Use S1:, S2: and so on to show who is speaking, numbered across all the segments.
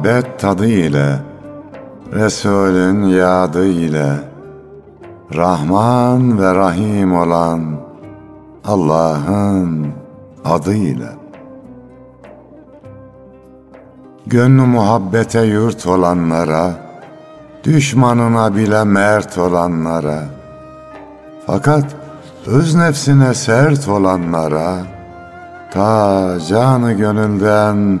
S1: muhabbet tadı ile, Resulün yadı ile, Rahman ve Rahim olan Allah'ın adıyla. Gönlü muhabbete yurt olanlara, düşmanına bile mert olanlara, fakat öz nefsine sert olanlara, ta canı gönülden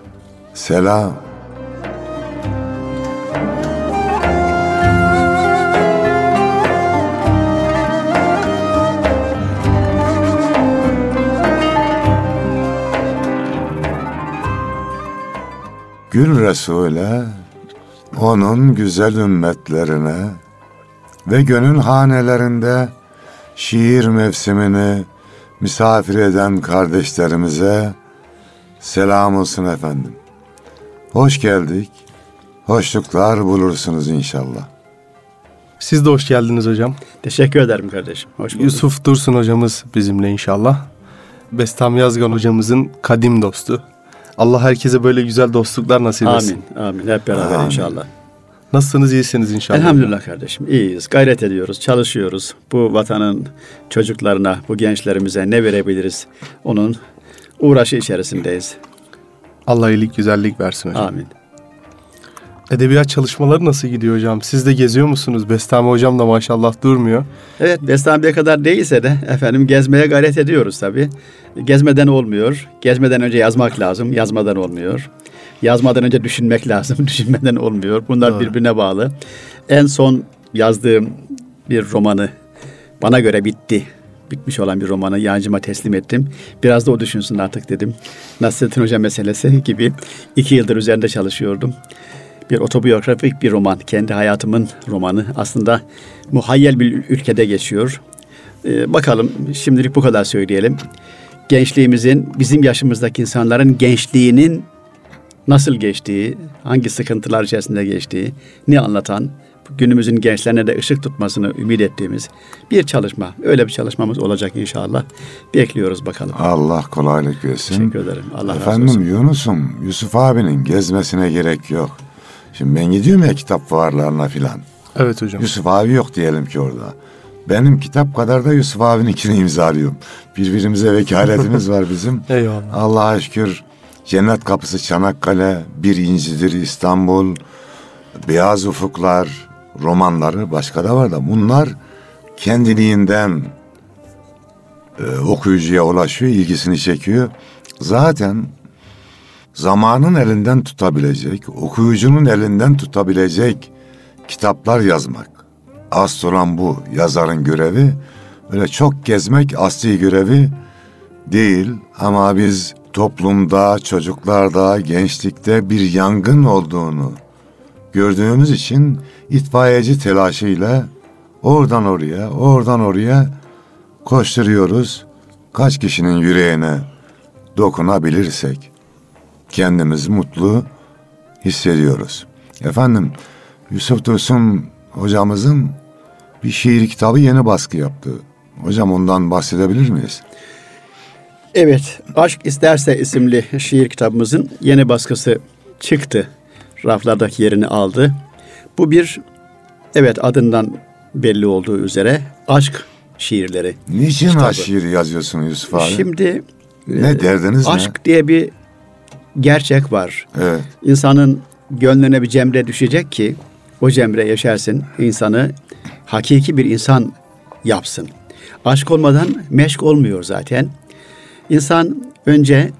S1: selam. Gül Resul'e, onun güzel ümmetlerine ve gönül hanelerinde şiir mevsimini misafir eden kardeşlerimize selam olsun efendim. Hoş geldik, hoşluklar bulursunuz inşallah.
S2: Siz de hoş geldiniz hocam.
S3: Teşekkür ederim kardeşim. Hoş bulduk.
S2: Yusuf Dursun hocamız bizimle inşallah. Bestam Yazgan hocamızın kadim dostu. Allah herkese böyle güzel dostluklar nasip etsin.
S3: Amin. Amin. Hep beraber
S1: Amin.
S3: inşallah.
S2: Nasılsınız iyisiniz inşallah.
S3: Elhamdülillah kardeşim. İyiyiz. Gayret ediyoruz. Çalışıyoruz. Bu vatanın çocuklarına, bu gençlerimize ne verebiliriz? Onun uğraşı içerisindeyiz.
S2: Allah iyilik güzellik versin hocam.
S3: Amin.
S2: Edebiyat çalışmaları nasıl gidiyor hocam? Siz de geziyor musunuz? Bestami hocam da maşallah durmuyor.
S3: Evet, Bestami'ye kadar değilse de efendim gezmeye gayret ediyoruz tabii. Gezmeden olmuyor. Gezmeden önce yazmak lazım. Yazmadan olmuyor. Yazmadan önce düşünmek lazım. Düşünmeden olmuyor. Bunlar
S2: Doğru.
S3: birbirine bağlı. En son yazdığım bir romanı bana göre bitti. Bitmiş olan bir romanı yancıma teslim ettim. Biraz da o düşünsün artık dedim. Nasrettin Hoca meselesi gibi iki yıldır üzerinde çalışıyordum bir otobiyografik bir roman. Kendi hayatımın romanı. Aslında muhayyel bir ülkede geçiyor. Ee, bakalım şimdilik bu kadar söyleyelim. Gençliğimizin, bizim yaşımızdaki insanların gençliğinin nasıl geçtiği, hangi sıkıntılar içerisinde geçtiği, ne anlatan, günümüzün gençlerine de ışık tutmasını ümit ettiğimiz bir çalışma. Öyle bir çalışmamız olacak inşallah. Bekliyoruz bakalım.
S1: Allah kolaylık versin.
S3: Teşekkür ederim. Allah razı
S1: Efendim
S3: olsun.
S1: Yunus'um, Yusuf abinin gezmesine gerek yok. Şimdi ben gidiyorum ya kitap fuarlarına filan.
S2: Evet hocam.
S1: Yusuf abi yok diyelim ki orada. Benim kitap kadar da Yusuf abininkini imzalıyorum. Birbirimize vekaletimiz var bizim.
S2: Eyvallah.
S1: Allah'a şükür cennet kapısı Çanakkale, bir incidir İstanbul, beyaz ufuklar, romanları başka da var da bunlar kendiliğinden e, okuyucuya ulaşıyor, ilgisini çekiyor. Zaten zamanın elinden tutabilecek, okuyucunun elinden tutabilecek kitaplar yazmak. Asıl olan bu yazarın görevi. Öyle çok gezmek asli görevi değil ama biz toplumda, çocuklarda, gençlikte bir yangın olduğunu gördüğümüz için itfaiyeci telaşıyla oradan oraya, oradan oraya koşturuyoruz. Kaç kişinin yüreğine dokunabilirsek kendimizi mutlu hissediyoruz. Efendim Yusuf Dursun hocamızın bir şiir kitabı yeni baskı yaptı. Hocam ondan bahsedebilir miyiz?
S3: Evet, Aşk İsterse isimli şiir kitabımızın yeni baskısı çıktı. Raflardaki yerini aldı. Bu bir, evet adından belli olduğu üzere aşk şiirleri.
S1: Niçin
S3: Kitabı.
S1: ha şiir yazıyorsun Yusuf abi?
S3: Şimdi
S1: ne
S3: e,
S1: derdiniz
S3: aşk diye bir gerçek var.
S1: ne? Evet.
S3: İnsanın gönlüne bir cemre düşecek ki o cemre yaşarsın insanı hakiki bir insan yapsın. Aşk olmadan meşk olmuyor zaten. İnsan önce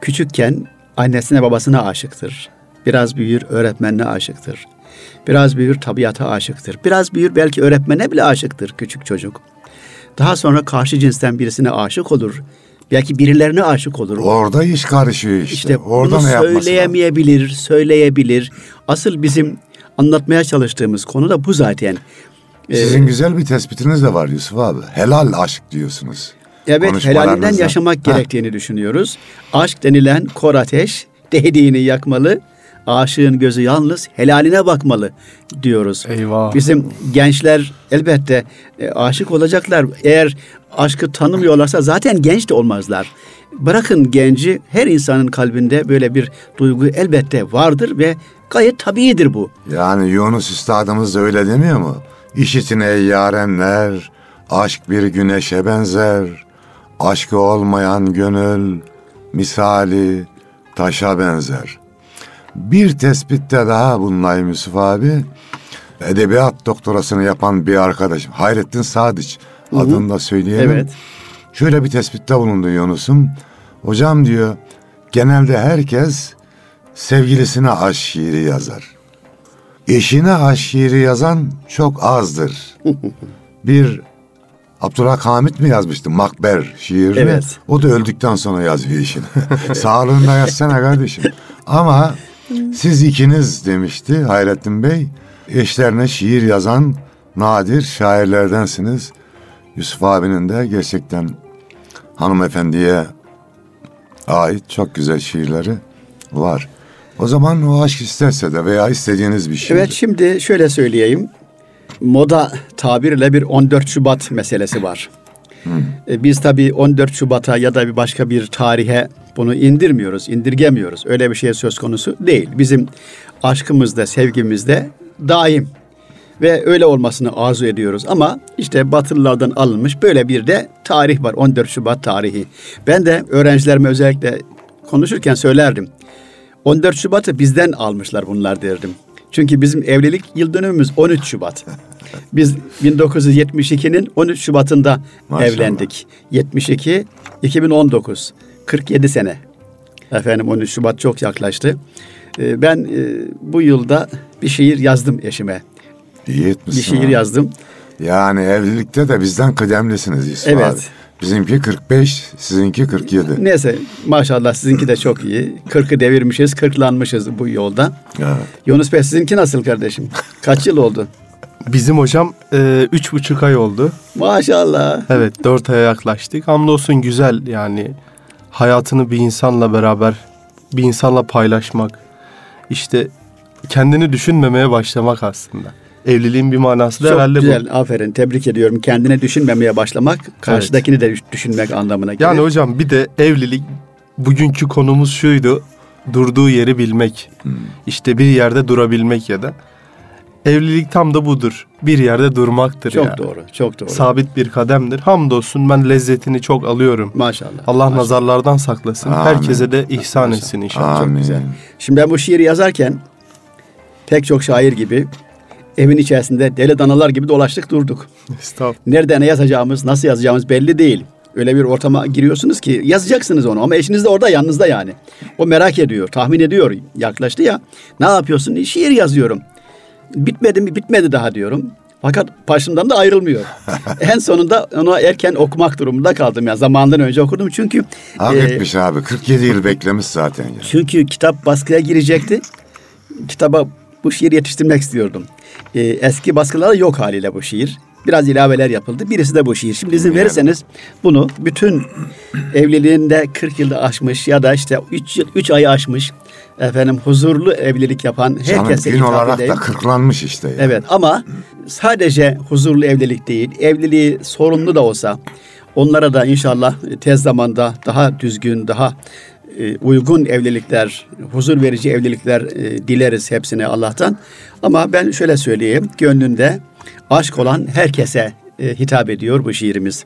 S3: küçükken annesine babasına aşıktır. Biraz büyür öğretmenine aşıktır. Biraz büyür tabiata aşıktır. Biraz büyür belki öğretmene bile aşıktır küçük çocuk. Daha sonra karşı cinsten birisine aşık olur. Belki birilerine aşık olur.
S1: Orada iş karışıyor işte.
S3: İşte
S1: Orada
S3: bunu
S1: ne yapması lazım?
S3: söyleyemeyebilir, söyleyebilir. Asıl bizim anlatmaya çalıştığımız konu da bu zaten. Ee,
S1: Sizin güzel bir tespitiniz de var Yusuf abi. Helal aşk diyorsunuz.
S3: Evet helalinden yaşamak
S1: Heh.
S3: gerektiğini düşünüyoruz. Aşk denilen kor ateş dediğini yakmalı. Aşığın gözü yalnız helaline bakmalı diyoruz.
S2: Eyvah.
S3: Bizim gençler elbette e, aşık olacaklar. Eğer aşkı tanımıyorlarsa zaten genç de olmazlar. Bırakın genci her insanın kalbinde böyle bir duygu elbette vardır ve gayet tabiidir bu.
S1: Yani Yunus Üstadımız da öyle demiyor mu? İşitin ey yarenler, aşk bir güneşe benzer. Aşkı olmayan gönül, misali taşa benzer. Bir tespitte daha bulunayım Yusuf abi. Edebiyat doktorasını yapan bir arkadaşım, Hayrettin Sadıç adını da söyleyelim.
S3: Evet.
S1: Şöyle bir tespitte bulundu Yunus'um. Hocam diyor, genelde herkes sevgilisine aşk şiiri yazar. Eşine aşk şiiri yazan çok azdır. bir Abdülhamit mi yazmıştı Makber şiirini?
S3: Evet.
S1: O da öldükten sonra yazıyor işini. Sağlığında yazsana kardeşim. Ama siz ikiniz demişti Hayrettin Bey. Eşlerine şiir yazan nadir şairlerdensiniz. Yusuf abinin de gerçekten hanımefendiye ait çok güzel şiirleri var. O zaman o aşk isterse de veya istediğiniz bir şey.
S3: Evet şimdi şöyle söyleyeyim. Moda tabirle bir 14 Şubat meselesi var. E, Biz tabii 14 Şubat'a ya da bir başka bir tarihe bunu indirmiyoruz, indirgemiyoruz. Öyle bir şey söz konusu değil. Bizim aşkımızda, sevgimizde daim ve öyle olmasını arzu ediyoruz. Ama işte Batılılardan alınmış böyle bir de tarih var 14 Şubat tarihi. Ben de öğrencilerime özellikle konuşurken söylerdim. 14 Şubat'ı bizden almışlar bunlar derdim. Çünkü bizim evlilik yıl dönümümüz 13 Şubat. Biz 1972'nin 13 Şubat'ında
S1: Maşallah.
S3: evlendik. 72, 2019. 47 sene. Efendim 13 Şubat çok yaklaştı. Ee, Ben e, bu yılda bir şiir yazdım eşime.
S1: İyi etmişsin
S3: Bir şiir
S1: abi.
S3: yazdım.
S1: Yani evlilikte de bizden kıdemlisiniz Yusuf
S3: Evet.
S1: abi. Bizimki 45, sizinki 47.
S3: Neyse maşallah sizinki de çok iyi. 40'ı devirmişiz, 40'lanmışız bu yolda.
S1: Evet.
S3: Yunus Bey sizinki nasıl kardeşim? Kaç yıl oldu?
S2: Bizim hocam e, üç buçuk ay oldu.
S3: Maşallah.
S2: Evet dört aya yaklaştık. Hamdolsun güzel yani hayatını bir insanla beraber bir insanla paylaşmak. işte kendini düşünmemeye başlamak aslında. Evliliğin bir manası da
S3: Çok
S2: herhalde
S3: güzel,
S2: bu.
S3: aferin. Tebrik ediyorum. Kendine düşünmemeye başlamak, karşıdakini de düşünmek anlamına gelir.
S2: Yani hocam bir de evlilik bugünkü konumuz şuydu. Durduğu yeri bilmek. İşte bir yerde durabilmek ya da evlilik tam da budur. Bir yerde durmaktır
S3: çok
S2: yani.
S3: doğru, çok doğru.
S2: Sabit bir kademdir. Hamdolsun ben lezzetini çok alıyorum.
S3: Maşallah.
S2: Allah
S3: maşallah.
S2: nazarlardan saklasın.
S1: Amin.
S2: Herkese de ihsan etsin inşallah.
S1: Amin.
S3: güzel. Şimdi ben bu şiiri yazarken pek çok şair gibi evin içerisinde deli danalar gibi dolaştık durduk. Nerede ne yazacağımız, nasıl yazacağımız belli değil. Öyle bir ortama giriyorsunuz ki yazacaksınız onu ama eşiniz de orada yanınızda yani. O merak ediyor, tahmin ediyor. Yaklaştı ya. Ne yapıyorsun? "E, Şiir yazıyorum. Bitmedi mi? Bitmedi daha diyorum. Fakat başımdan da ayrılmıyor. en sonunda onu erken okumak durumunda kaldım. ya Zamanından önce okudum çünkü
S1: Hak
S3: e,
S1: abi. 47 yıl beklemiş zaten ya.
S3: çünkü kitap baskıya girecekti. Kitaba bu şiir yetiştirmek istiyordum. Ee, eski baskılarda yok haliyle bu şiir. Biraz ilaveler yapıldı. Birisi de bu şiir. Şimdi izin verirseniz bunu bütün evliliğinde 40 yılda aşmış ya da işte 3 3 ayı aşmış efendim huzurlu evlilik yapan
S1: Canım
S3: herkese
S1: gün
S3: hitap
S1: olarak
S3: edeyim.
S1: da kırklanmış işte ya.
S3: Evet ama sadece huzurlu evlilik değil, evliliği sorunlu da olsa onlara da inşallah tez zamanda daha düzgün, daha e, uygun evlilikler, huzur verici evlilikler e, dileriz hepsine Allah'tan. Ama ben şöyle söyleyeyim, gönlünde aşk olan herkese e, hitap ediyor bu şiirimiz.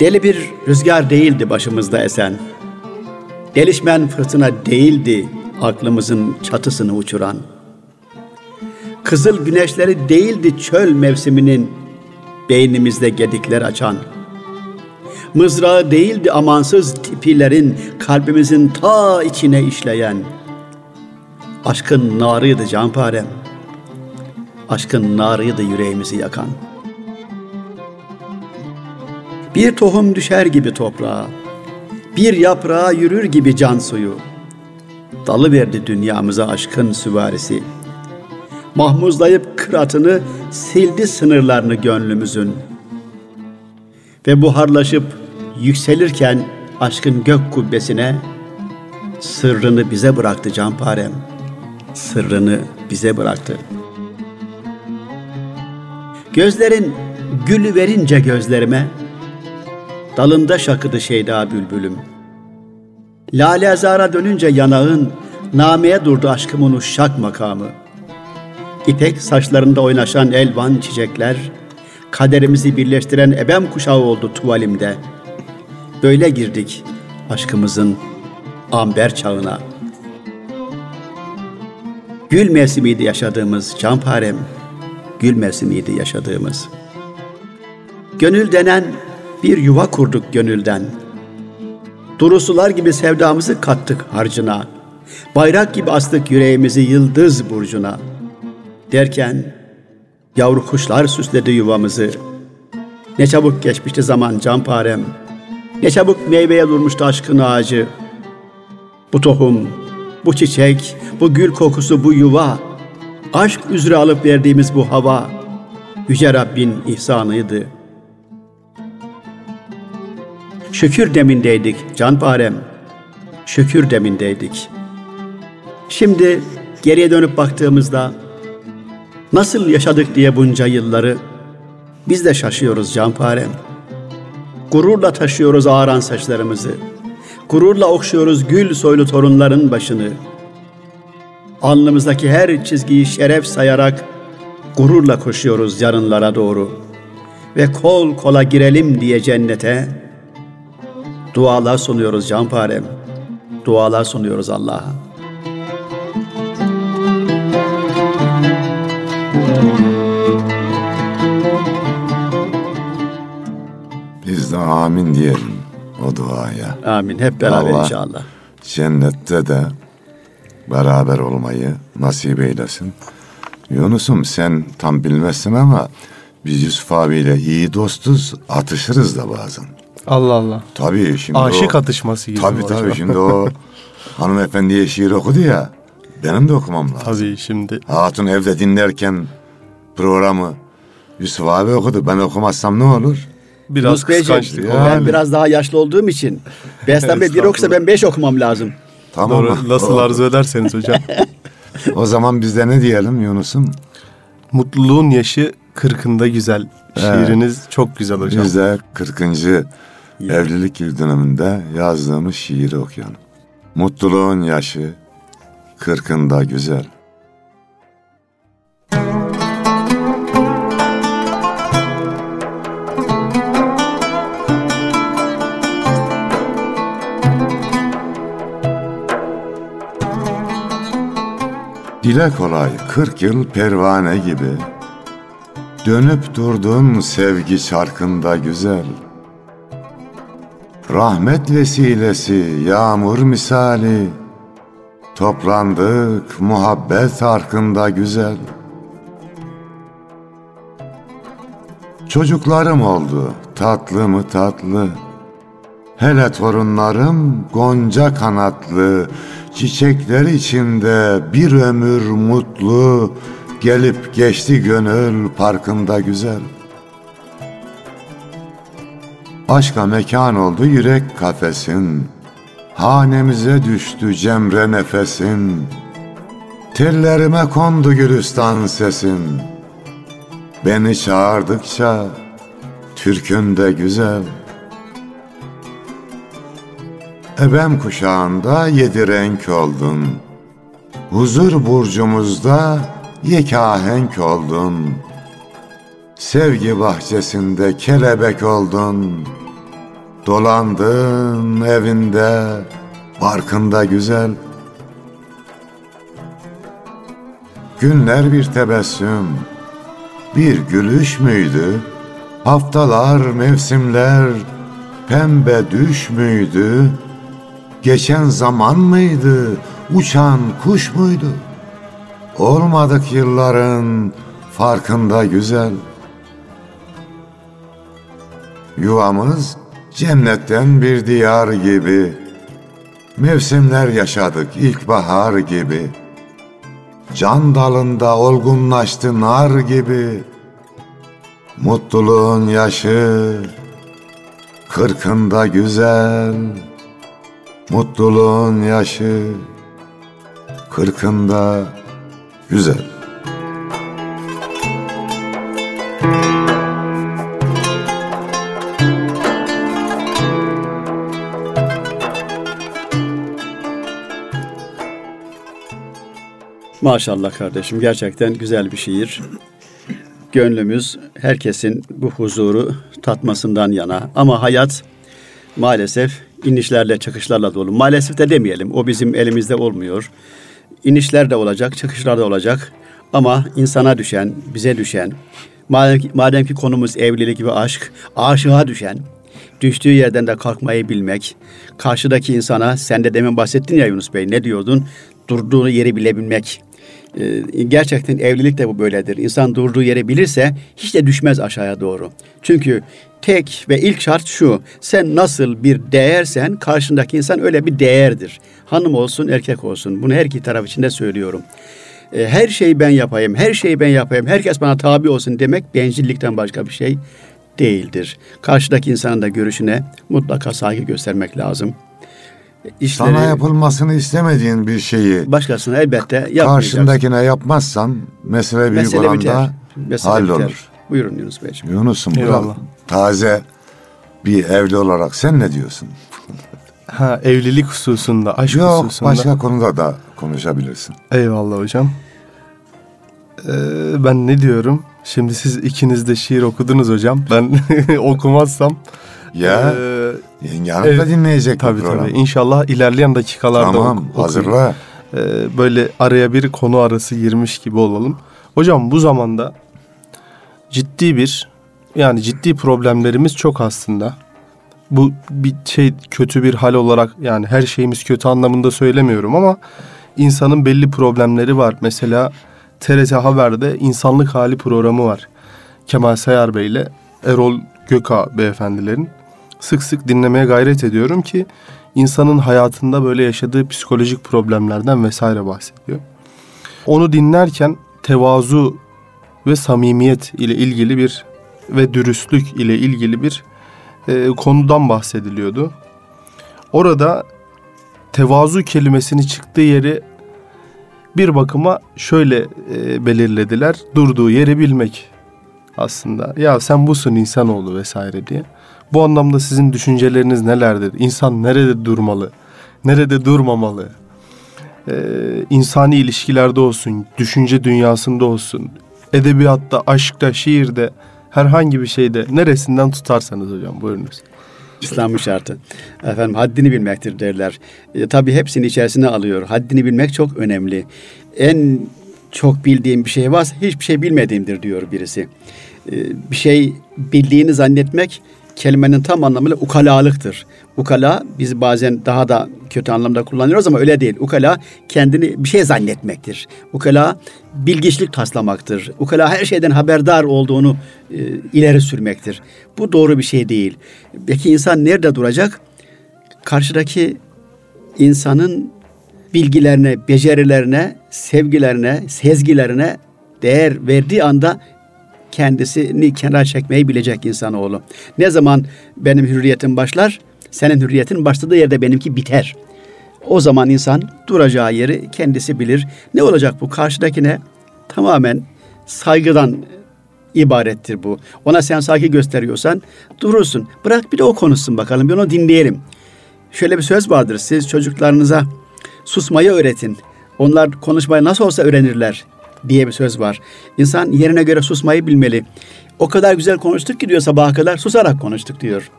S3: Deli bir rüzgar değildi başımızda esen. Delişmen fırtına değildi aklımızın çatısını uçuran. Kızıl güneşleri değildi çöl mevsiminin beynimizde gedikler açan. Mızrağı değildi amansız tipilerin kalbimizin ta içine işleyen. Aşkın narıydı canparem. Aşkın narıydı yüreğimizi yakan. Bir tohum düşer gibi toprağa, bir yaprağa yürür gibi can suyu. Dalı verdi dünyamıza aşkın süvarisi. Mahmuzlayıp kıratını sildi sınırlarını gönlümüzün. Ve buharlaşıp yükselirken aşkın gök kubbesine sırrını bize bıraktı canparem. Sırrını bize bıraktı. Gözlerin gülü verince gözlerime dalında şakıdı şeyda bülbülüm. Lale azara dönünce yanağın nameye durdu aşkımın uşak makamı. İpek saçlarında oynaşan elvan çiçekler kaderimizi birleştiren ebem kuşağı oldu tuvalimde. Böyle girdik aşkımızın amber çağına. Gül mevsimiydi yaşadığımız canparem, gül mevsimiydi yaşadığımız. Gönül denen bir yuva kurduk gönülden. Durusular gibi sevdamızı kattık harcına. Bayrak gibi astık yüreğimizi yıldız burcuna. Derken yavru kuşlar süsledi yuvamızı. Ne çabuk geçmişti zaman canparem. Ne çabuk meyveye durmuştu aşkın ağacı. Bu tohum, bu çiçek, bu gül kokusu, bu yuva, aşk üzere alıp verdiğimiz bu hava, Yüce Rabbin ihsanıydı. Şükür demindeydik canparem, şükür demindeydik. Şimdi geriye dönüp baktığımızda nasıl yaşadık diye bunca yılları biz de şaşıyoruz canparem. Gururla taşıyoruz ağaran saçlarımızı. Gururla okşuyoruz gül soylu torunların başını. Alnımızdaki her çizgiyi şeref sayarak gururla koşuyoruz yarınlara doğru. Ve kol kola girelim diye cennete dualar sunuyoruz canparem. Dualar sunuyoruz Allah'a.
S1: Biz de amin diyelim o duaya.
S3: Amin. Hep beraber
S1: Allah
S3: inşallah.
S1: Cennette de beraber olmayı nasip eylesin. Yunus'um sen tam bilmezsin ama biz Yusuf abiyle iyi dostuz, atışırız da bazen.
S2: Allah Allah.
S1: Tabii şimdi
S2: Aşık
S1: o,
S2: atışması gibi.
S1: Tabii tabii şimdi o hanımefendiye şiir okudu ya. Benim de okumam lazım.
S2: Tabii şimdi.
S1: Hatun evde dinlerken programı Yusuf abi okudu. Ben okumazsam ne olur?
S2: Biraz
S3: Yunus Beyciğim,
S2: kıskançlık.
S1: ya.
S3: Ben
S1: Yani.
S3: biraz daha yaşlı olduğum için Behzat Bey bir okusa ben beş okumam lazım.
S1: Tamam?
S2: Doğru. Nasıl arzu ederseniz hocam.
S1: O zaman biz de ne diyelim Yunus'um?
S2: Mutluluğun yaşı kırkında güzel. Şiiriniz çok güzel hocam.
S1: Biz de 40. evlilik yıl döneminde yazdığımız şiiri okuyalım. Mutluluğun yaşı kırkında güzel. Dile kolay 40 yıl pervane gibi Dönüp durdun sevgi çarkında güzel Rahmet vesilesi yağmur misali. Toplandık muhabbet arkında güzel. Çocuklarım oldu tatlı mı tatlı. Hele torunlarım gonca kanatlı. Çiçekler içinde bir ömür mutlu. Gelip geçti gönül parkında güzel Aşka mekan oldu yürek kafesin. Hanemize düştü cemre nefesin. Tellerime kondu gülistan sesin. Beni çağırdıkça türkün de güzel. Ebem kuşağında yedi renk oldun. Huzur burcumuzda yekahenk oldun Sevgi bahçesinde kelebek oldun Dolandın evinde Barkında güzel Günler bir tebessüm Bir gülüş müydü? Haftalar, mevsimler Pembe düş müydü? Geçen zaman mıydı? Uçan kuş muydu? Olmadık yılların farkında güzel. Yuvamız cennetten bir diyar gibi. Mevsimler yaşadık ilkbahar gibi. Can dalında olgunlaştı nar gibi. Mutluluğun yaşı kırkında güzel. Mutluluğun yaşı kırkında güzel.
S3: Maşallah kardeşim gerçekten güzel bir şiir. Gönlümüz herkesin bu huzuru tatmasından yana. Ama hayat maalesef inişlerle çıkışlarla dolu. Maalesef de demeyelim o bizim elimizde olmuyor. İnişler de olacak, çıkışlar da olacak. Ama insana düşen, bize düşen, madem ki, madem ki konumuz evlilik ve aşk, aşığa düşen, düştüğü yerden de kalkmayı bilmek, karşıdaki insana, sen de demin bahsettin ya Yunus Bey, ne diyordun? Durduğu yeri bilebilmek. Ee, gerçekten evlilik de bu böyledir. İnsan durduğu yeri bilirse hiç de düşmez aşağıya doğru. Çünkü tek ve ilk şart şu. Sen nasıl bir değersen karşındaki insan öyle bir değerdir. Hanım olsun erkek olsun. Bunu her iki taraf için de söylüyorum. Ee, her şeyi ben yapayım, her şeyi ben yapayım, herkes bana tabi olsun demek bencillikten başka bir şey değildir. Karşıdaki insanın da görüşüne mutlaka saygı göstermek lazım.
S1: İşleri, Sana yapılmasını istemediğin bir şeyi
S3: başkasına elbette yapmayacaksın.
S1: Karşındakine yapmazsan mesele büyük mesele oranda hallolur.
S3: Buyurun Yunus Beyciğim.
S1: Yunus'um bu taze bir evli olarak sen ne diyorsun?
S2: Ha evlilik hususunda, aşk
S1: Yok,
S2: hususunda.
S1: başka konuda da konuşabilirsin.
S2: Eyvallah hocam. Ee, ben ne diyorum? Şimdi siz ikiniz de şiir okudunuz hocam. Ben okumazsam
S1: ya e, yenge hanım evet, da dinleyecek
S2: tabii, Tabii İnşallah ilerleyen dakikalarda
S1: tamam, ok- hazırla.
S2: Ee, böyle araya bir konu arası girmiş gibi olalım. Hocam bu zamanda ciddi bir yani ciddi problemlerimiz çok aslında. Bu bir şey kötü bir hal olarak yani her şeyimiz kötü anlamında söylemiyorum ama insanın belli problemleri var. Mesela TRT Haber'de insanlık hali programı var. Kemal Sayar Bey ile Erol Göka beyefendilerin sık sık dinlemeye gayret ediyorum ki insanın hayatında böyle yaşadığı psikolojik problemlerden vesaire bahsediyor. Onu dinlerken tevazu ve samimiyet ile ilgili bir ve dürüstlük ile ilgili bir e, konudan bahsediliyordu. Orada tevazu kelimesini çıktığı yeri bir bakıma şöyle e, belirlediler. Durduğu yeri bilmek aslında. Ya sen busun insanoğlu vesaire diye. Bu anlamda sizin düşünceleriniz nelerdir? İnsan nerede durmalı? Nerede durmamalı? Ee, insani ilişkilerde olsun, düşünce dünyasında olsun, edebiyatta, aşkta, şiirde, herhangi bir şeyde neresinden tutarsanız hocam buyurunuz.
S3: İslam'ın şartı. Efendim haddini bilmektir derler. E, tabii hepsini içerisine alıyor. Haddini bilmek çok önemli. En çok bildiğim bir şey varsa hiçbir şey bilmediğimdir diyor birisi. E, bir şey bildiğini zannetmek kelimenin tam anlamıyla ukalalıktır. Ukala biz bazen daha da kötü anlamda kullanıyoruz ama öyle değil. Ukala kendini bir şey zannetmektir. Ukala bilgiçlik taslamaktır. Ukala her şeyden haberdar olduğunu e, ileri sürmektir. Bu doğru bir şey değil. Peki insan nerede duracak? Karşıdaki insanın bilgilerine, becerilerine, sevgilerine, sezgilerine değer verdiği anda kendisini kenara çekmeyi bilecek insanoğlu. Ne zaman benim hürriyetim başlar, senin hürriyetin başladığı yerde benimki biter. O zaman insan duracağı yeri kendisi bilir. Ne olacak bu? Karşıdakine tamamen saygıdan ibarettir bu. Ona sen saygı gösteriyorsan durursun. Bırak bir de o konuşsun bakalım. Bir onu dinleyelim. Şöyle bir söz vardır. Siz çocuklarınıza susmayı öğretin. Onlar konuşmayı nasıl olsa öğrenirler diye bir söz var. İnsan yerine göre susmayı bilmeli. O kadar güzel konuştuk ki diyor sabaha kadar susarak konuştuk diyor.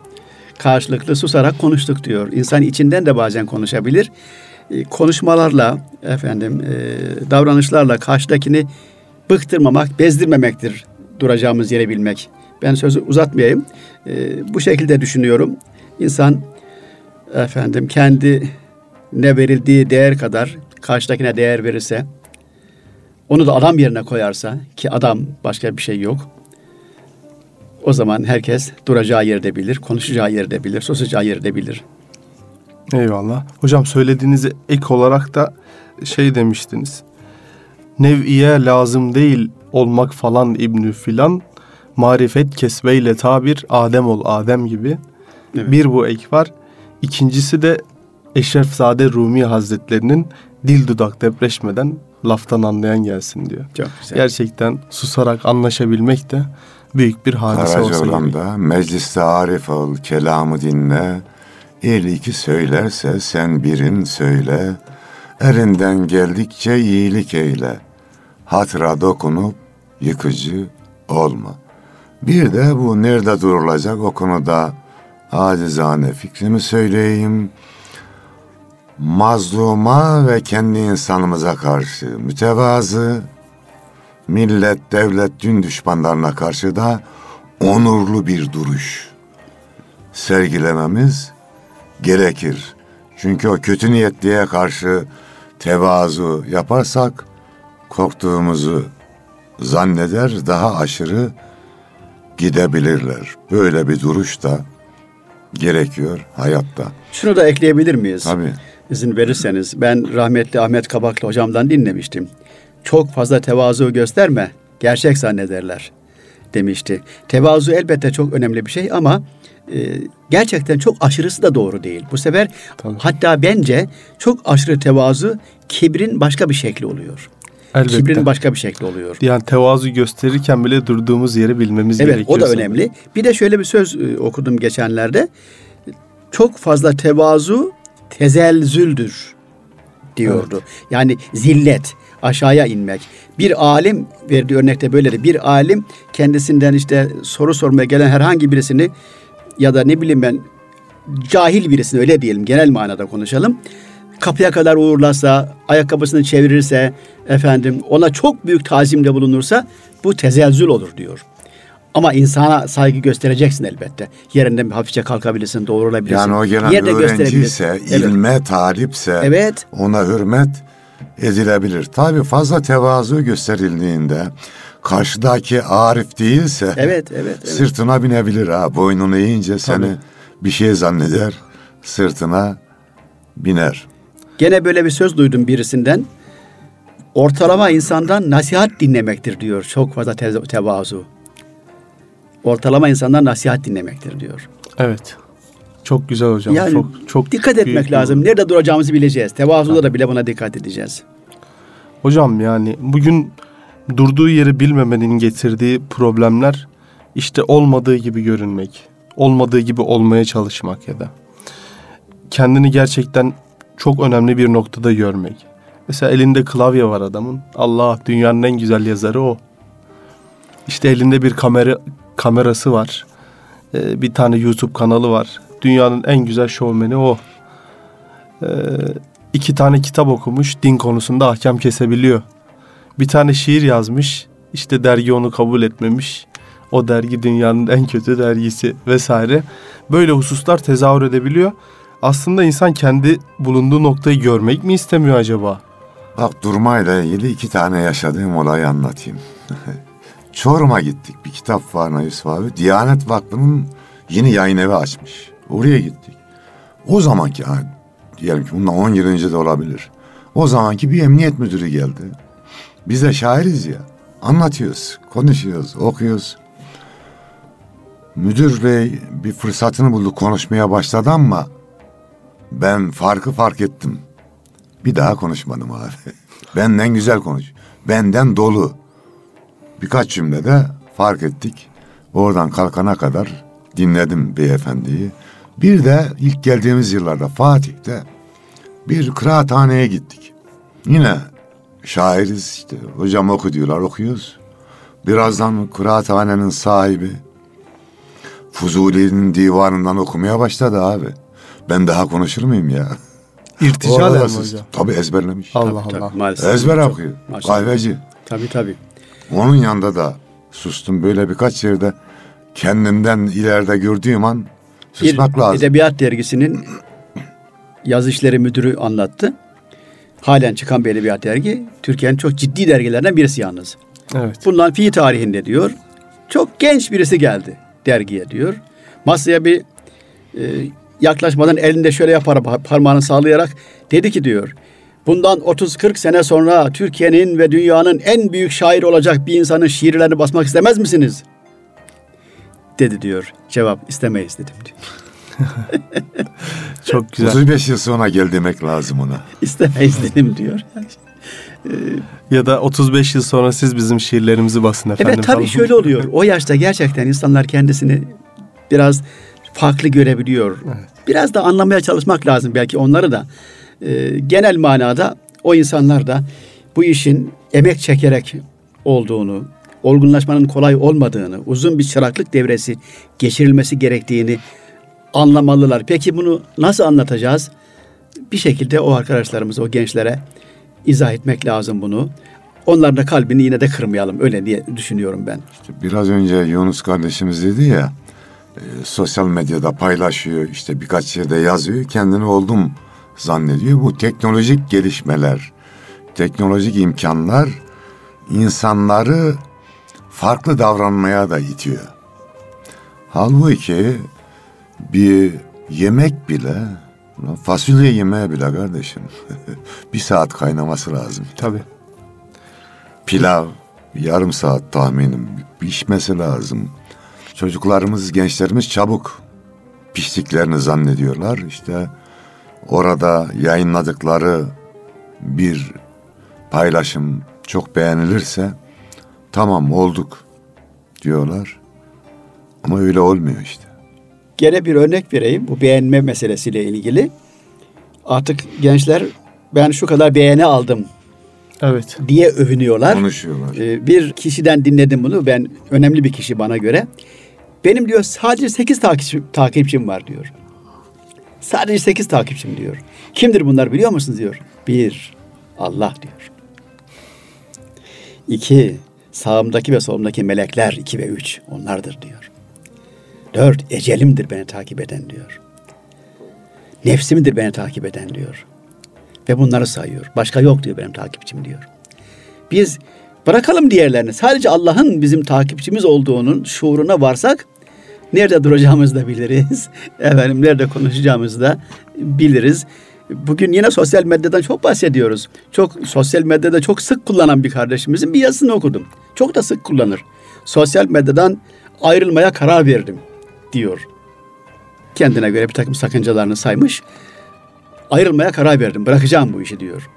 S3: karşılıklı susarak konuştuk diyor. İnsan içinden de bazen konuşabilir. E, konuşmalarla efendim e, davranışlarla karşıdakini bıktırmamak, bezdirmemektir duracağımız yere bilmek. Ben sözü uzatmayayım. E, bu şekilde düşünüyorum. İnsan efendim kendi ne verildiği değer kadar karşıdakine değer verirse onu da adam yerine koyarsa ki adam başka bir şey yok. O zaman herkes duracağı yerde bilir, konuşacağı yerde bilir, susacağı yerde bilir.
S2: Eyvallah. Hocam söylediğinize ek olarak da şey demiştiniz. Nev'iye lazım değil olmak falan İbnü filan. Marifet kesbeyle tabir Adem ol Adem gibi. Evet. Bir bu ek var. İkincisi de Eşrefzade Rumi Hazretlerinin dil dudak depreşmeden laftan anlayan gelsin diyor.
S3: Çok güzel.
S2: Gerçekten susarak anlaşabilmek de büyük bir hadise olsa
S1: gerek. mecliste arif ol, kelamı dinle. El iki söylerse sen birin söyle. Erinden geldikçe iyilik eyle. Hatıra dokunup yıkıcı olma. Bir de bu nerede durulacak o konuda acizane fikrimi söyleyeyim. Mazluma ve kendi insanımıza karşı mütevazı, millet, devlet, dün düşmanlarına karşı da onurlu bir duruş sergilememiz gerekir. Çünkü o kötü niyetliye karşı tevazu yaparsak korktuğumuzu zanneder daha aşırı gidebilirler. Böyle bir duruş da gerekiyor hayatta.
S3: Şunu da ekleyebilir miyiz?
S1: Tabii.
S3: İzin verirseniz ben rahmetli Ahmet Kabaklı hocamdan dinlemiştim. Çok fazla tevazu gösterme, gerçek zannederler demişti. Tevazu elbette çok önemli bir şey ama e, gerçekten çok aşırısı da doğru değil. Bu sefer Tabii. hatta bence çok aşırı tevazu kibrin başka bir şekli oluyor. Elbette. Kibrin başka bir şekli oluyor.
S2: Yani tevazu gösterirken bile durduğumuz yeri bilmemiz
S3: evet,
S2: gerekiyor.
S3: Evet o da önemli. Bir de şöyle bir söz e, okudum geçenlerde. Çok fazla tevazu tezelzüldür diyordu. Evet. Yani zillet, aşağıya inmek. Bir alim verdiği örnekte böyledir. Bir alim kendisinden işte soru sormaya gelen herhangi birisini ya da ne bileyim ben cahil birisini öyle diyelim genel manada konuşalım. Kapıya kadar uğurlarsa, ayakkabısını çevirirse, efendim ona çok büyük tazimde bulunursa bu tezelzül olur diyor. Ama insana saygı göstereceksin elbette. Yerinden hafifçe kalkabilirsin, doğrulabilirsin.
S1: Yani o gelen Yerde öğrenciyse, ilme evet. talipse evet. ona hürmet edilebilir. Tabi fazla tevazu gösterildiğinde karşıdaki arif değilse
S3: evet, evet, evet.
S1: sırtına binebilir ha. Boynunu eğince seni Tabii. bir şey zanneder, sırtına biner.
S3: Gene böyle bir söz duydum birisinden. Ortalama insandan nasihat dinlemektir diyor. Çok fazla te- tevazu. Ortalama insandan nasihat dinlemektir diyor.
S2: Evet. Çok güzel hocam. Yani çok çok
S3: dikkat etmek lazım. Nerede duracağımızı bileceğiz. Tevazuda da bile buna dikkat edeceğiz.
S2: Hocam yani bugün durduğu yeri bilmemenin getirdiği problemler işte olmadığı gibi görünmek, olmadığı gibi olmaya çalışmak ya da kendini gerçekten çok önemli bir noktada görmek. Mesela elinde klavye var adamın. Allah dünyanın en güzel yazarı o. İşte elinde bir kamera kamerası var. Ee, bir tane YouTube kanalı var. Dünyanın en güzel şovmeni o. Ee, iki tane kitap okumuş. Din konusunda ahkam kesebiliyor. Bir tane şiir yazmış. İşte dergi onu kabul etmemiş. O dergi dünyanın en kötü dergisi vesaire. Böyle hususlar tezahür edebiliyor. Aslında insan kendi bulunduğu noktayı görmek mi istemiyor acaba?
S1: Bak durmayla ilgili iki tane yaşadığım olayı anlatayım. Çorum'a gittik. Bir kitap var Yusuf abi. Diyanet Vakfı'nın yeni yayın evi açmış. Oraya gittik. O zamanki yani diyelim ki bundan 10 yıl önce de olabilir. O zamanki bir emniyet müdürü geldi. Biz de şairiz ya. Anlatıyoruz, konuşuyoruz, okuyoruz. Müdür bey bir fırsatını buldu konuşmaya başladı ama ben farkı fark ettim. Bir daha konuşmadım abi. Benden güzel konuş. Benden dolu. Birkaç cümlede fark ettik. Oradan kalkana kadar dinledim beyefendiyi. Bir de ilk geldiğimiz yıllarda Fatih'te bir kıraathaneye gittik. Yine şairiz işte hocam oku diyorlar okuyoruz. Birazdan kıraathanenin sahibi Fuzuli'nin divanından okumaya başladı abi. Ben daha konuşur muyum ya?
S2: İrticalen mi hocam?
S1: Tabii ezberlemiş.
S2: Allah
S3: Tabii,
S2: Allah.
S3: tabii, maalesef.
S1: Ezber okuyor. Kahveci.
S3: Tabii tabii.
S1: Onun yanında da sustum. Böyle birkaç yerde kendimden ileride gördüğüm an susmak
S3: bir
S1: lazım.
S3: edebiyat dergisinin yazı işleri müdürü anlattı. Halen çıkan bir edebiyat dergi. Türkiye'nin çok ciddi dergilerden birisi yalnız.
S2: Evet.
S3: Bundan fi tarihinde diyor. Çok genç birisi geldi dergiye diyor. Masaya bir e, yaklaşmadan elinde şöyle yapar parmağını sallayarak dedi ki diyor. Bundan 30-40 sene sonra Türkiye'nin ve dünyanın en büyük şair olacak bir insanın şiirlerini basmak istemez misiniz? Dedi diyor. Cevap istemeyiz dedim diyor.
S2: Çok güzel.
S1: 35 yıl sonra gel demek lazım ona.
S3: İstemeyiz dedim diyor.
S2: Ya da 35 yıl sonra siz bizim şiirlerimizi basın efendim.
S3: Evet tabii
S2: falan.
S3: şöyle oluyor. O yaşta gerçekten insanlar kendisini biraz farklı görebiliyor. Biraz da anlamaya çalışmak lazım belki onları da. Ee, genel manada o insanlar da bu işin emek çekerek olduğunu, olgunlaşmanın kolay olmadığını, uzun bir çıraklık devresi geçirilmesi gerektiğini anlamalılar. Peki bunu nasıl anlatacağız? Bir şekilde o arkadaşlarımıza, o gençlere izah etmek lazım bunu. Onların da kalbini yine de kırmayalım. Öyle diye düşünüyorum ben.
S1: Biraz önce Yunus kardeşimiz dedi ya e, sosyal medyada paylaşıyor işte birkaç yerde yazıyor kendini oldum zannediyor. Bu teknolojik gelişmeler, teknolojik imkanlar insanları farklı davranmaya da itiyor. Halbuki bir yemek bile fasulye yemeği bile kardeşim bir saat kaynaması lazım.
S2: Tabii.
S1: Pilav yarım saat tahminim pişmesi lazım. Çocuklarımız, gençlerimiz çabuk piştiklerini zannediyorlar. İşte orada yayınladıkları bir paylaşım çok beğenilirse tamam olduk diyorlar. Ama öyle olmuyor işte.
S3: Gene bir örnek vereyim bu beğenme meselesiyle ilgili. Artık gençler ben şu kadar beğeni aldım
S2: Evet.
S3: diye övünüyorlar.
S1: Konuşuyorlar.
S3: Ee, bir kişiden dinledim bunu. Ben önemli bir kişi bana göre. Benim diyor sadece 8 takipçim, takipçim var diyor. Sadece 8 takipçim diyor. Kimdir bunlar biliyor musunuz diyor. Bir, Allah diyor. İki, sağımdaki ve solumdaki melekler iki ve üç onlardır diyor. Dört, ecelimdir beni takip eden diyor. Nefsimdir beni takip eden diyor. Ve bunları sayıyor. Başka yok diyor benim takipçim diyor. Biz bırakalım diğerlerini. Sadece Allah'ın bizim takipçimiz olduğunun şuuruna varsak nerede duracağımızı da biliriz. Efendim nerede konuşacağımızı da biliriz. Bugün yine sosyal medyadan çok bahsediyoruz. Çok sosyal medyada çok sık kullanan bir kardeşimizin bir yazısını okudum. Çok da sık kullanır. Sosyal medyadan ayrılmaya karar verdim diyor. Kendine göre bir takım sakıncalarını saymış. Ayrılmaya karar verdim. Bırakacağım bu işi diyor.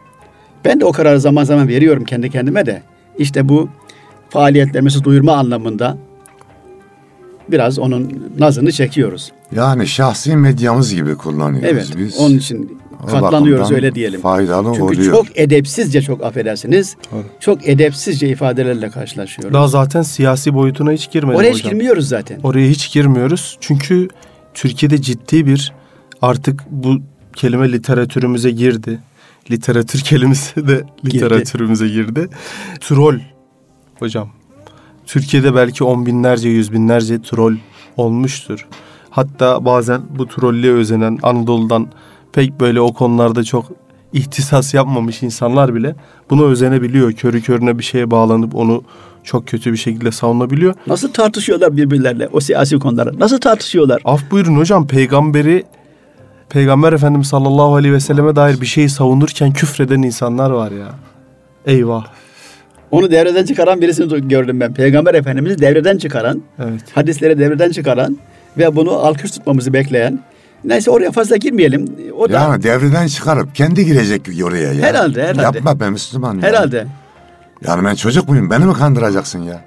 S3: Ben de o kararı zaman zaman veriyorum kendi kendime de. İşte bu faaliyetlerimizi duyurma anlamında biraz onun nazını çekiyoruz.
S1: Yani şahsi medyamız gibi kullanıyoruz
S3: Evet.
S1: biz.
S3: Onun için katlanıyoruz öyle diyelim.
S1: Faydalı
S3: Çünkü
S1: oluyor.
S3: çok edepsizce çok affedersiniz.
S2: Doğru.
S3: Çok edepsizce ifadelerle karşılaşıyoruz.
S2: Daha zaten siyasi boyutuna hiç girmedim
S3: Oraya hiç
S2: hocam.
S3: girmiyoruz zaten.
S2: Oraya hiç girmiyoruz. Çünkü Türkiye'de ciddi bir artık bu kelime literatürümüze girdi. Literatür kelimesi de literatürümüze girdi. Troll hocam. Türkiye'de belki on binlerce, yüz binlerce troll olmuştur. Hatta bazen bu trollüğe özenen Anadolu'dan pek böyle o konularda çok ihtisas yapmamış insanlar bile buna özenebiliyor. Körü körüne bir şeye bağlanıp onu çok kötü bir şekilde savunabiliyor.
S3: Nasıl tartışıyorlar birbirlerle o siyasi konuları? Nasıl tartışıyorlar?
S2: Af buyurun hocam peygamberi Peygamber Efendimiz sallallahu aleyhi ve selleme dair bir şeyi savunurken küfreden insanlar var ya. Eyvah.
S3: Onu devreden çıkaran birisini gördüm ben. Peygamber Efendimiz'i devreden çıkaran,
S2: Evet.
S3: hadisleri devreden çıkaran ve bunu alkış tutmamızı bekleyen. Neyse oraya fazla girmeyelim. O da
S1: Yani devreden çıkarıp kendi girecek oraya ya.
S3: Herhalde, herhalde.
S1: Yapma be Müslüman. ya.
S3: herhalde
S1: Yani ben çocuk muyum? Beni mi kandıracaksın ya?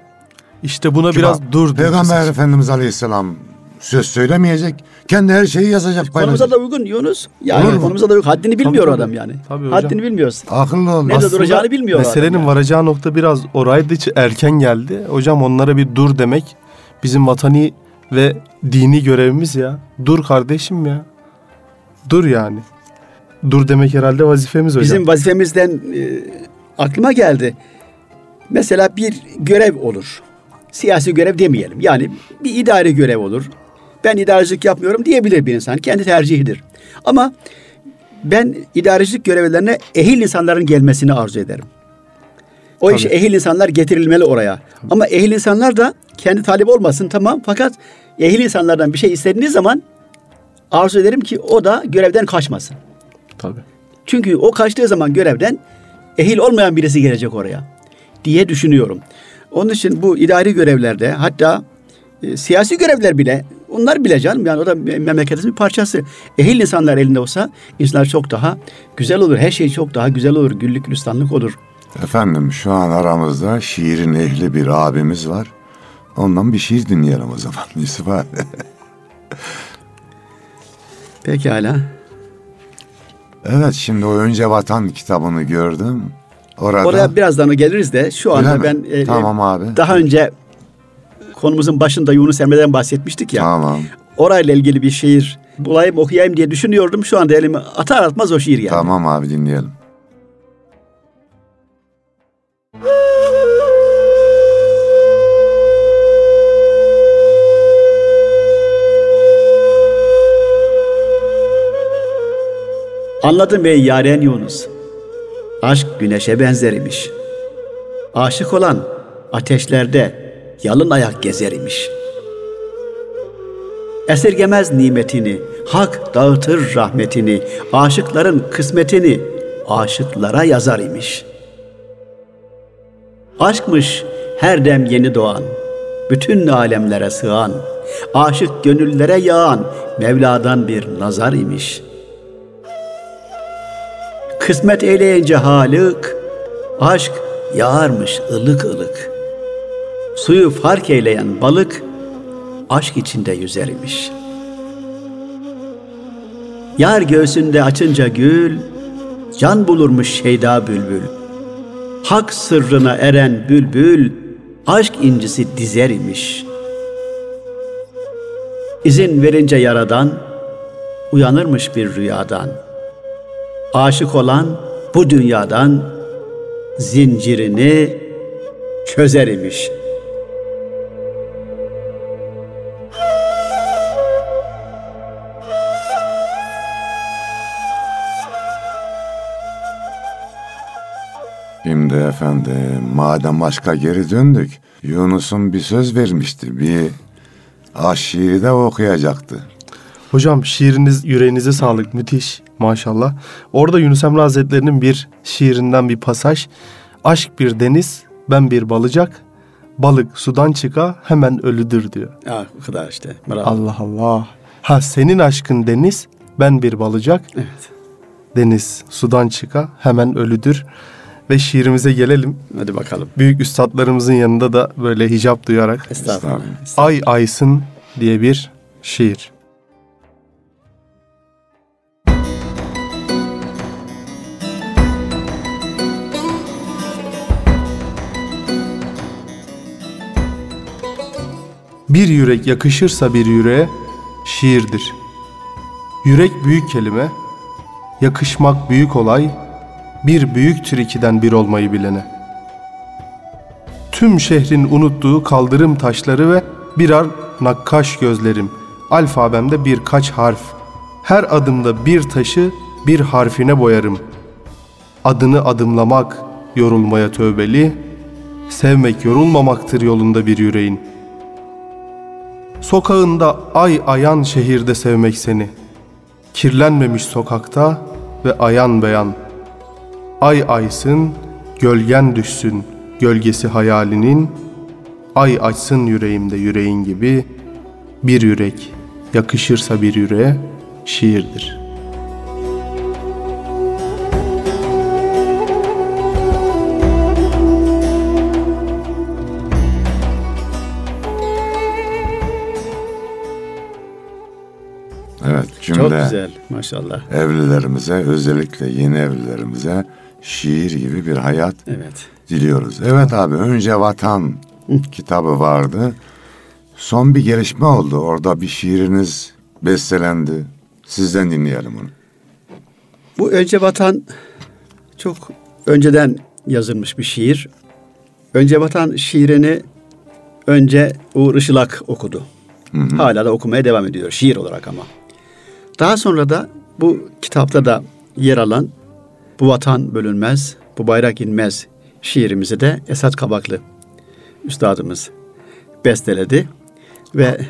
S2: İşte buna
S1: Kim
S2: biraz dur.
S1: Peygamber. Efendimiz Aleyhisselam söz söylemeyecek. Kendi her şeyi yazacak
S3: konumuza da uygun Yunus. Yani
S1: Olur mu?
S3: konumuza da uygun. Haddini bilmiyor
S2: tabii.
S3: adam yani.
S2: Tabii hocam.
S3: Haddini bilmiyorsun.
S1: Akıllı ol.
S3: Nerede
S1: Aslında
S3: duracağını bilmiyor
S2: Meselenin
S3: adam ya.
S2: varacağı nokta biraz oraydı. Erken geldi. Hocam onlara bir dur demek bizim vatani Ve dini görevimiz ya. Dur kardeşim ya. Dur yani. Dur demek herhalde vazifemiz hocam.
S3: Bizim vazifemizden e, aklıma geldi. Mesela bir görev olur. Siyasi görev demeyelim. Yani bir idari görev olur. Ben idarecilik yapmıyorum diyebilir bir insan. Kendi tercihidir. Ama ben idarecilik görevlerine ehil insanların gelmesini arzu ederim. O
S2: Tabii.
S3: işe ehil insanlar getirilmeli oraya. Ama ehil insanlar da kendi talip olmasın tamam fakat ehil insanlardan bir şey istediğiniz zaman arzu ederim ki o da görevden kaçmasın.
S2: Tabii.
S3: Çünkü o kaçtığı zaman görevden ehil olmayan birisi gelecek oraya diye düşünüyorum. Onun için bu idari görevlerde hatta e, siyasi görevler bile onlar bile canım yani o da me- memleketimizin bir parçası. Ehil insanlar elinde olsa insanlar çok daha güzel olur. Her şey çok daha güzel olur. Güllük gülistanlık olur.
S1: Efendim şu an aramızda şiirin ehli bir abimiz var. Ondan bir şiir dinleyelim o zaman Yusuf abi.
S3: Pekala.
S1: Evet şimdi o Önce Vatan kitabını gördüm. Orada
S3: Oraya birazdan geliriz de şu anda ben e,
S1: Tamam abi.
S3: daha önce konumuzun başında Yunus Emre'den bahsetmiştik ya.
S1: Tamam.
S3: Orayla ilgili bir şiir bulayım okuyayım diye düşünüyordum. Şu anda elime atar atmaz o şiir geldi.
S1: Tamam abi dinleyelim.
S3: Anladım ey yaren Yunus. Aşk güneşe benzer imiş. Aşık olan ateşlerde yalın ayak gezer imiş. Esirgemez nimetini, hak dağıtır rahmetini, aşıkların kısmetini aşıklara yazar imiş. Aşkmış her dem yeni doğan, bütün alemlere sığan, aşık gönüllere yağan Mevla'dan bir nazar imiş.'' Kısmet eyleyince halık, aşk yağarmış ılık ılık. Suyu fark eyleyen balık, aşk içinde yüzer imiş. Yar göğsünde açınca gül, can bulurmuş şeyda bülbül. Hak sırrına eren bülbül, aşk incisi dizer imiş. İzin verince yaradan, uyanırmış bir rüyadan.'' aşık olan bu dünyadan zincirini çözer imiş.
S1: Şimdi efendim madem aşka geri döndük. Yunus'un bir söz vermişti. Bir aşk şiiri de okuyacaktı.
S2: Hocam şiiriniz yüreğinize sağlık müthiş maşallah. Orada Yunus Emre Hazretleri'nin bir şiirinden bir pasaj. Aşk bir deniz, ben bir balıcak. Balık sudan çıka hemen ölüdür diyor.
S3: Ya bu kadar işte. Bravo.
S2: Allah Allah. Ha senin aşkın deniz, ben bir balıcak.
S3: Evet.
S2: Deniz sudan çıka hemen ölüdür. Ve şiirimize gelelim.
S3: Hadi bakalım.
S2: Büyük üstadlarımızın yanında da böyle hicap duyarak.
S3: Estağfurullah.
S2: Ay Aysın diye bir şiir. Bir yürek yakışırsa bir yüreğe şiirdir. Yürek büyük kelime, yakışmak büyük olay, bir büyüktür ikiden bir olmayı bilene. Tüm şehrin unuttuğu kaldırım taşları ve birer nakkaş gözlerim. Alfabemde birkaç harf. Her adımda bir taşı bir harfine boyarım. Adını adımlamak yorulmaya tövbeli, sevmek yorulmamaktır yolunda bir yüreğin. Sokağında ay ayan şehirde sevmek seni. Kirlenmemiş sokakta ve ayan beyan. Ay aysın, gölgen düşsün, gölgesi hayalinin. Ay açsın yüreğimde yüreğin gibi. Bir yürek, yakışırsa bir yüreğe şiirdir.
S1: Evet cümle
S3: Çok güzel maşallah.
S1: evlilerimize özellikle yeni evlilerimize şiir gibi bir hayat
S3: Evet.
S1: diliyoruz. Evet abi önce vatan kitabı vardı. son bir gelişme oldu. Orada bir şiiriniz bestelendi. Sizden dinleyelim onu.
S3: Bu Önce Vatan çok önceden yazılmış bir şiir. Önce Vatan şiirini önce Uğur Işılak okudu. Hı hı. Hala da okumaya devam ediyor şiir olarak ama. Daha sonra da bu kitapta da yer alan Bu Vatan Bölünmez, Bu Bayrak inmez şiirimizi de Esat Kabaklı üstadımız besteledi ve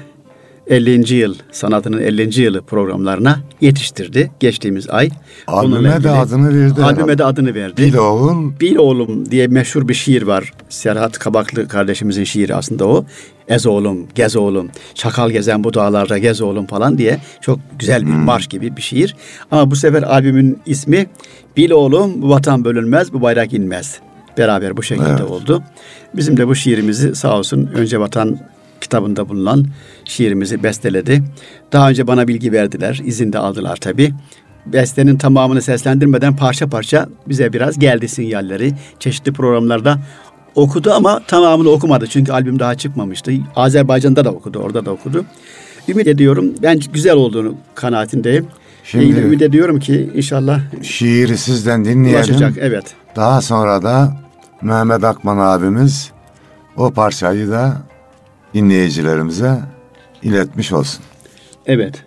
S3: 50. yıl sanatının 50. yılı programlarına yetiştirdi geçtiğimiz ay.
S1: Albüme de adını verdi.
S3: Albüme de adını verdi.
S1: Bil oğul.
S3: Bil oğlum diye meşhur bir şiir var. Serhat Kabaklı kardeşimizin şiiri aslında o. Ez oğlum, gez oğlum, çakal gezen bu dağlarda gez oğlum falan diye çok güzel bir hmm. marş gibi bir şiir. Ama bu sefer albümün ismi Bil oğlum bu vatan bölünmez, bu bayrak inmez. Beraber bu şekilde evet. oldu. Bizim de bu şiirimizi sağ olsun önce vatan kitabında bulunan şiirimizi besteledi. Daha önce bana bilgi verdiler, izin de aldılar tabii. Bestenin tamamını seslendirmeden parça parça bize biraz geldi sinyalleri. Çeşitli programlarda okudu ama tamamını okumadı. Çünkü albüm daha çıkmamıştı. Azerbaycan'da da okudu, orada da okudu. Ümit ediyorum, ben güzel olduğunu kanaatindeyim. Şimdi ümit ediyorum ki inşallah
S1: şiiri sizden dinleyelim. Ulaşacak,
S3: evet.
S1: Daha sonra da Mehmet Akman abimiz o parçayı da dinleyicilerimize iletmiş olsun.
S3: Evet.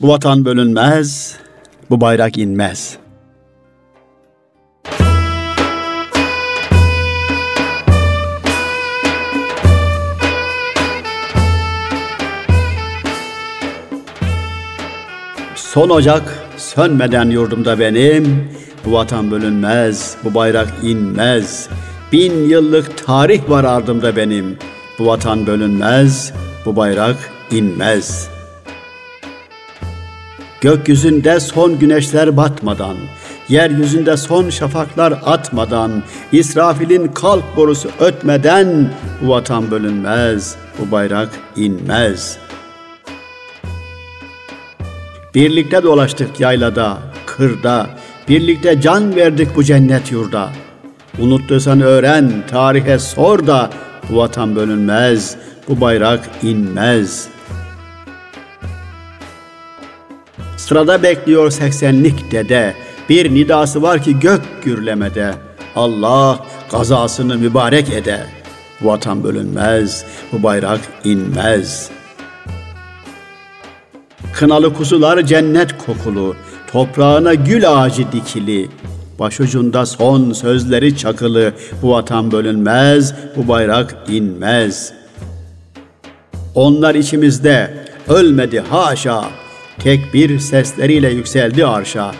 S3: Bu vatan bölünmez, bu bayrak inmez. Son ocak sönmeden yurdumda benim, bu vatan bölünmez, bu bayrak inmez. Bin yıllık tarih var ardımda benim, bu vatan bölünmez, bu bayrak inmez. Gökyüzünde son güneşler batmadan, yeryüzünde son şafaklar atmadan, İsrafil'in kalk borusu ötmeden bu vatan bölünmez, bu bayrak inmez. Birlikte dolaştık yaylada, kırda, birlikte can verdik bu cennet yurda. Unuttuysan öğren, tarihe sor da bu vatan bölünmez, bu bayrak inmez. Sırada bekliyor seksenlik dede, bir nidası var ki gök gürlemede. Allah kazasını mübarek ede. Bu vatan bölünmez, bu bayrak inmez. Kınalı kuzular cennet kokulu, toprağına gül ağacı dikili. Başucunda son sözleri çakılı, bu vatan bölünmez, bu bayrak inmez. Onlar içimizde ölmedi haşa, tek bir sesleriyle yükseldi arşa.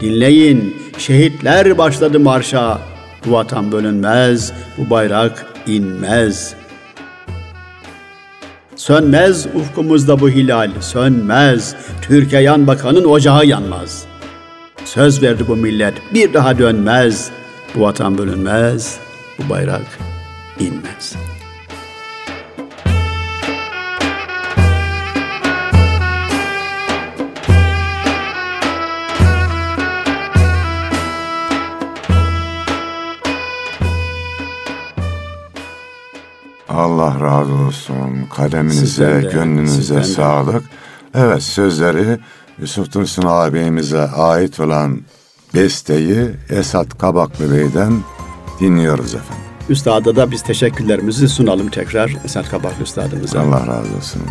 S3: Dinleyin, şehitler başladı marşa, bu vatan bölünmez, bu bayrak inmez. Sönmez ufkumuzda bu hilal, sönmez. Türkiye yan bakanın ocağı yanmaz.'' Söz verdi bu millet bir daha dönmez. Bu vatan bölünmez, bu bayrak inmez.
S1: Allah razı olsun. Kaleminize, sizden de, gönlünüze sizden sağlık. Evet sözleri Yusuf Dursun ağabeyimize ait olan besteyi Esat Kabaklı Bey'den dinliyoruz efendim.
S3: Üstada da biz teşekkürlerimizi sunalım tekrar Esat Kabaklı Üstadımıza.
S1: Allah razı olsun.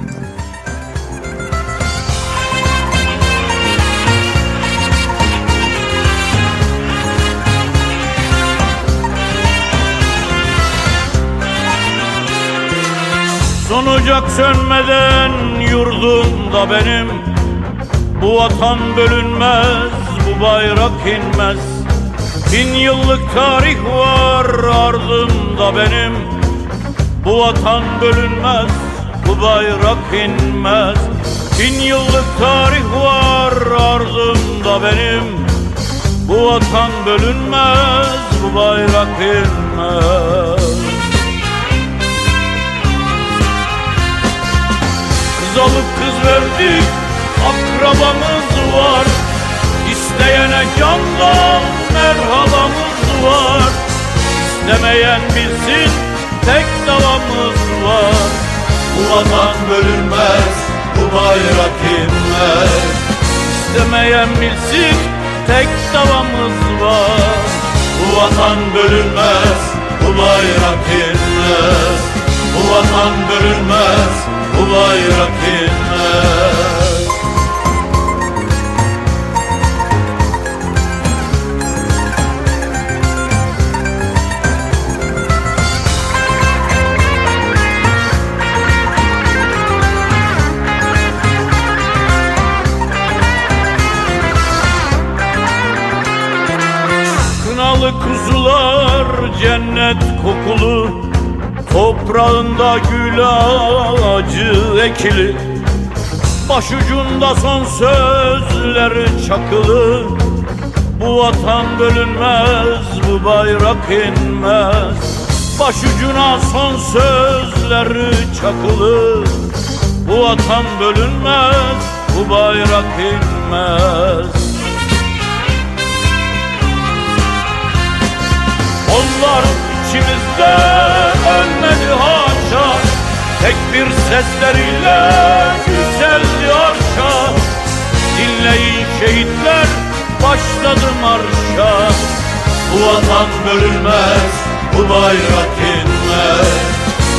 S4: Son ocak sönmeden yurdumda benim. Bu vatan bölünmez, bu bayrak inmez. Bin yıllık tarih var ardımda benim. Bu vatan bölünmez, bu bayrak inmez. Bin yıllık tarih var ardımda benim. Bu vatan bölünmez, bu bayrak inmez Kız alıp kız verdik akrabamız var. İsteyene candan merhabamız var. İstemeyen bilsin tek davamız var. Bu vatan bölünmez Bu bayrak inmez İstemeyen bilsin tek davamız var. Bu vatan bölünmez Bu bayrak inmez Bu vatan bölünmez Bu bayrak Kınalı kuzular cennet kokulu Toprağında gül ağacı ekili. Başucunda son sözleri çakılı. Bu vatan bölünmez, bu bayrak inmez. Başucuna son sözleri çakılı. Bu vatan bölünmez, bu bayrak inmez. Onlar içimizde ölmedi haşa. Tek bir sesleriyle yükseldi arşa. Dinleyin şehitler başladı marşa. Bu vatan bölünmez, bu bayrak inmez.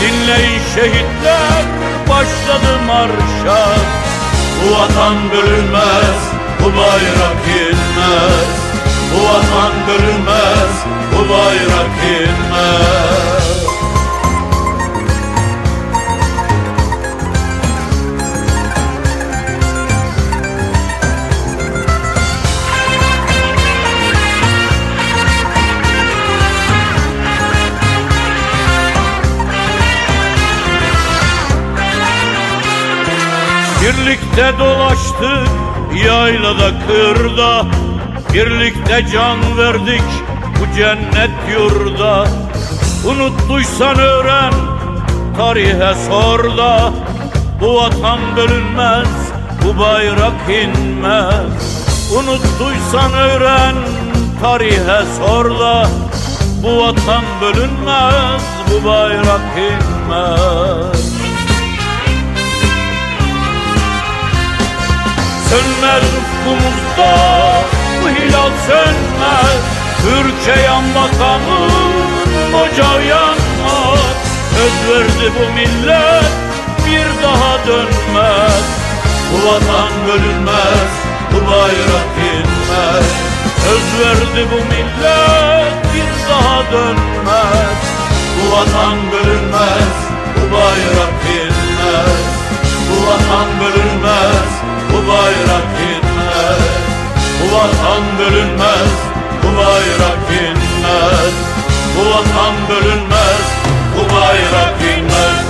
S4: Dinleyin şehitler başladı marşa. Bu vatan bölünmez, bu bayrak inmez. Bu vatan bölünmez, bayrak Birlikte dolaştık yaylada kırda. Birlikte can verdik bu cennet yurda Unuttuysan öğren tarihe sor da Bu vatan bölünmez bu bayrak inmez. Unuttuysan öğren tarihe sor da Bu vatan bölünmez bu bayrak inmez. Sönmez ufkumuzda bu hilal sönmez Ülke makamın ocağı yanmaz Söz verdi bu millet bir daha dönmez. Bu vatan bölünmez, bu bayrak inmez. Söz verdi bu millet bir daha dönmez. Bu vatan bölünmez, bu bayrak inmez. Bu vatan bölünmez, bu bayrak inmez. Bu vatan bölünmez bu bayrak inmez.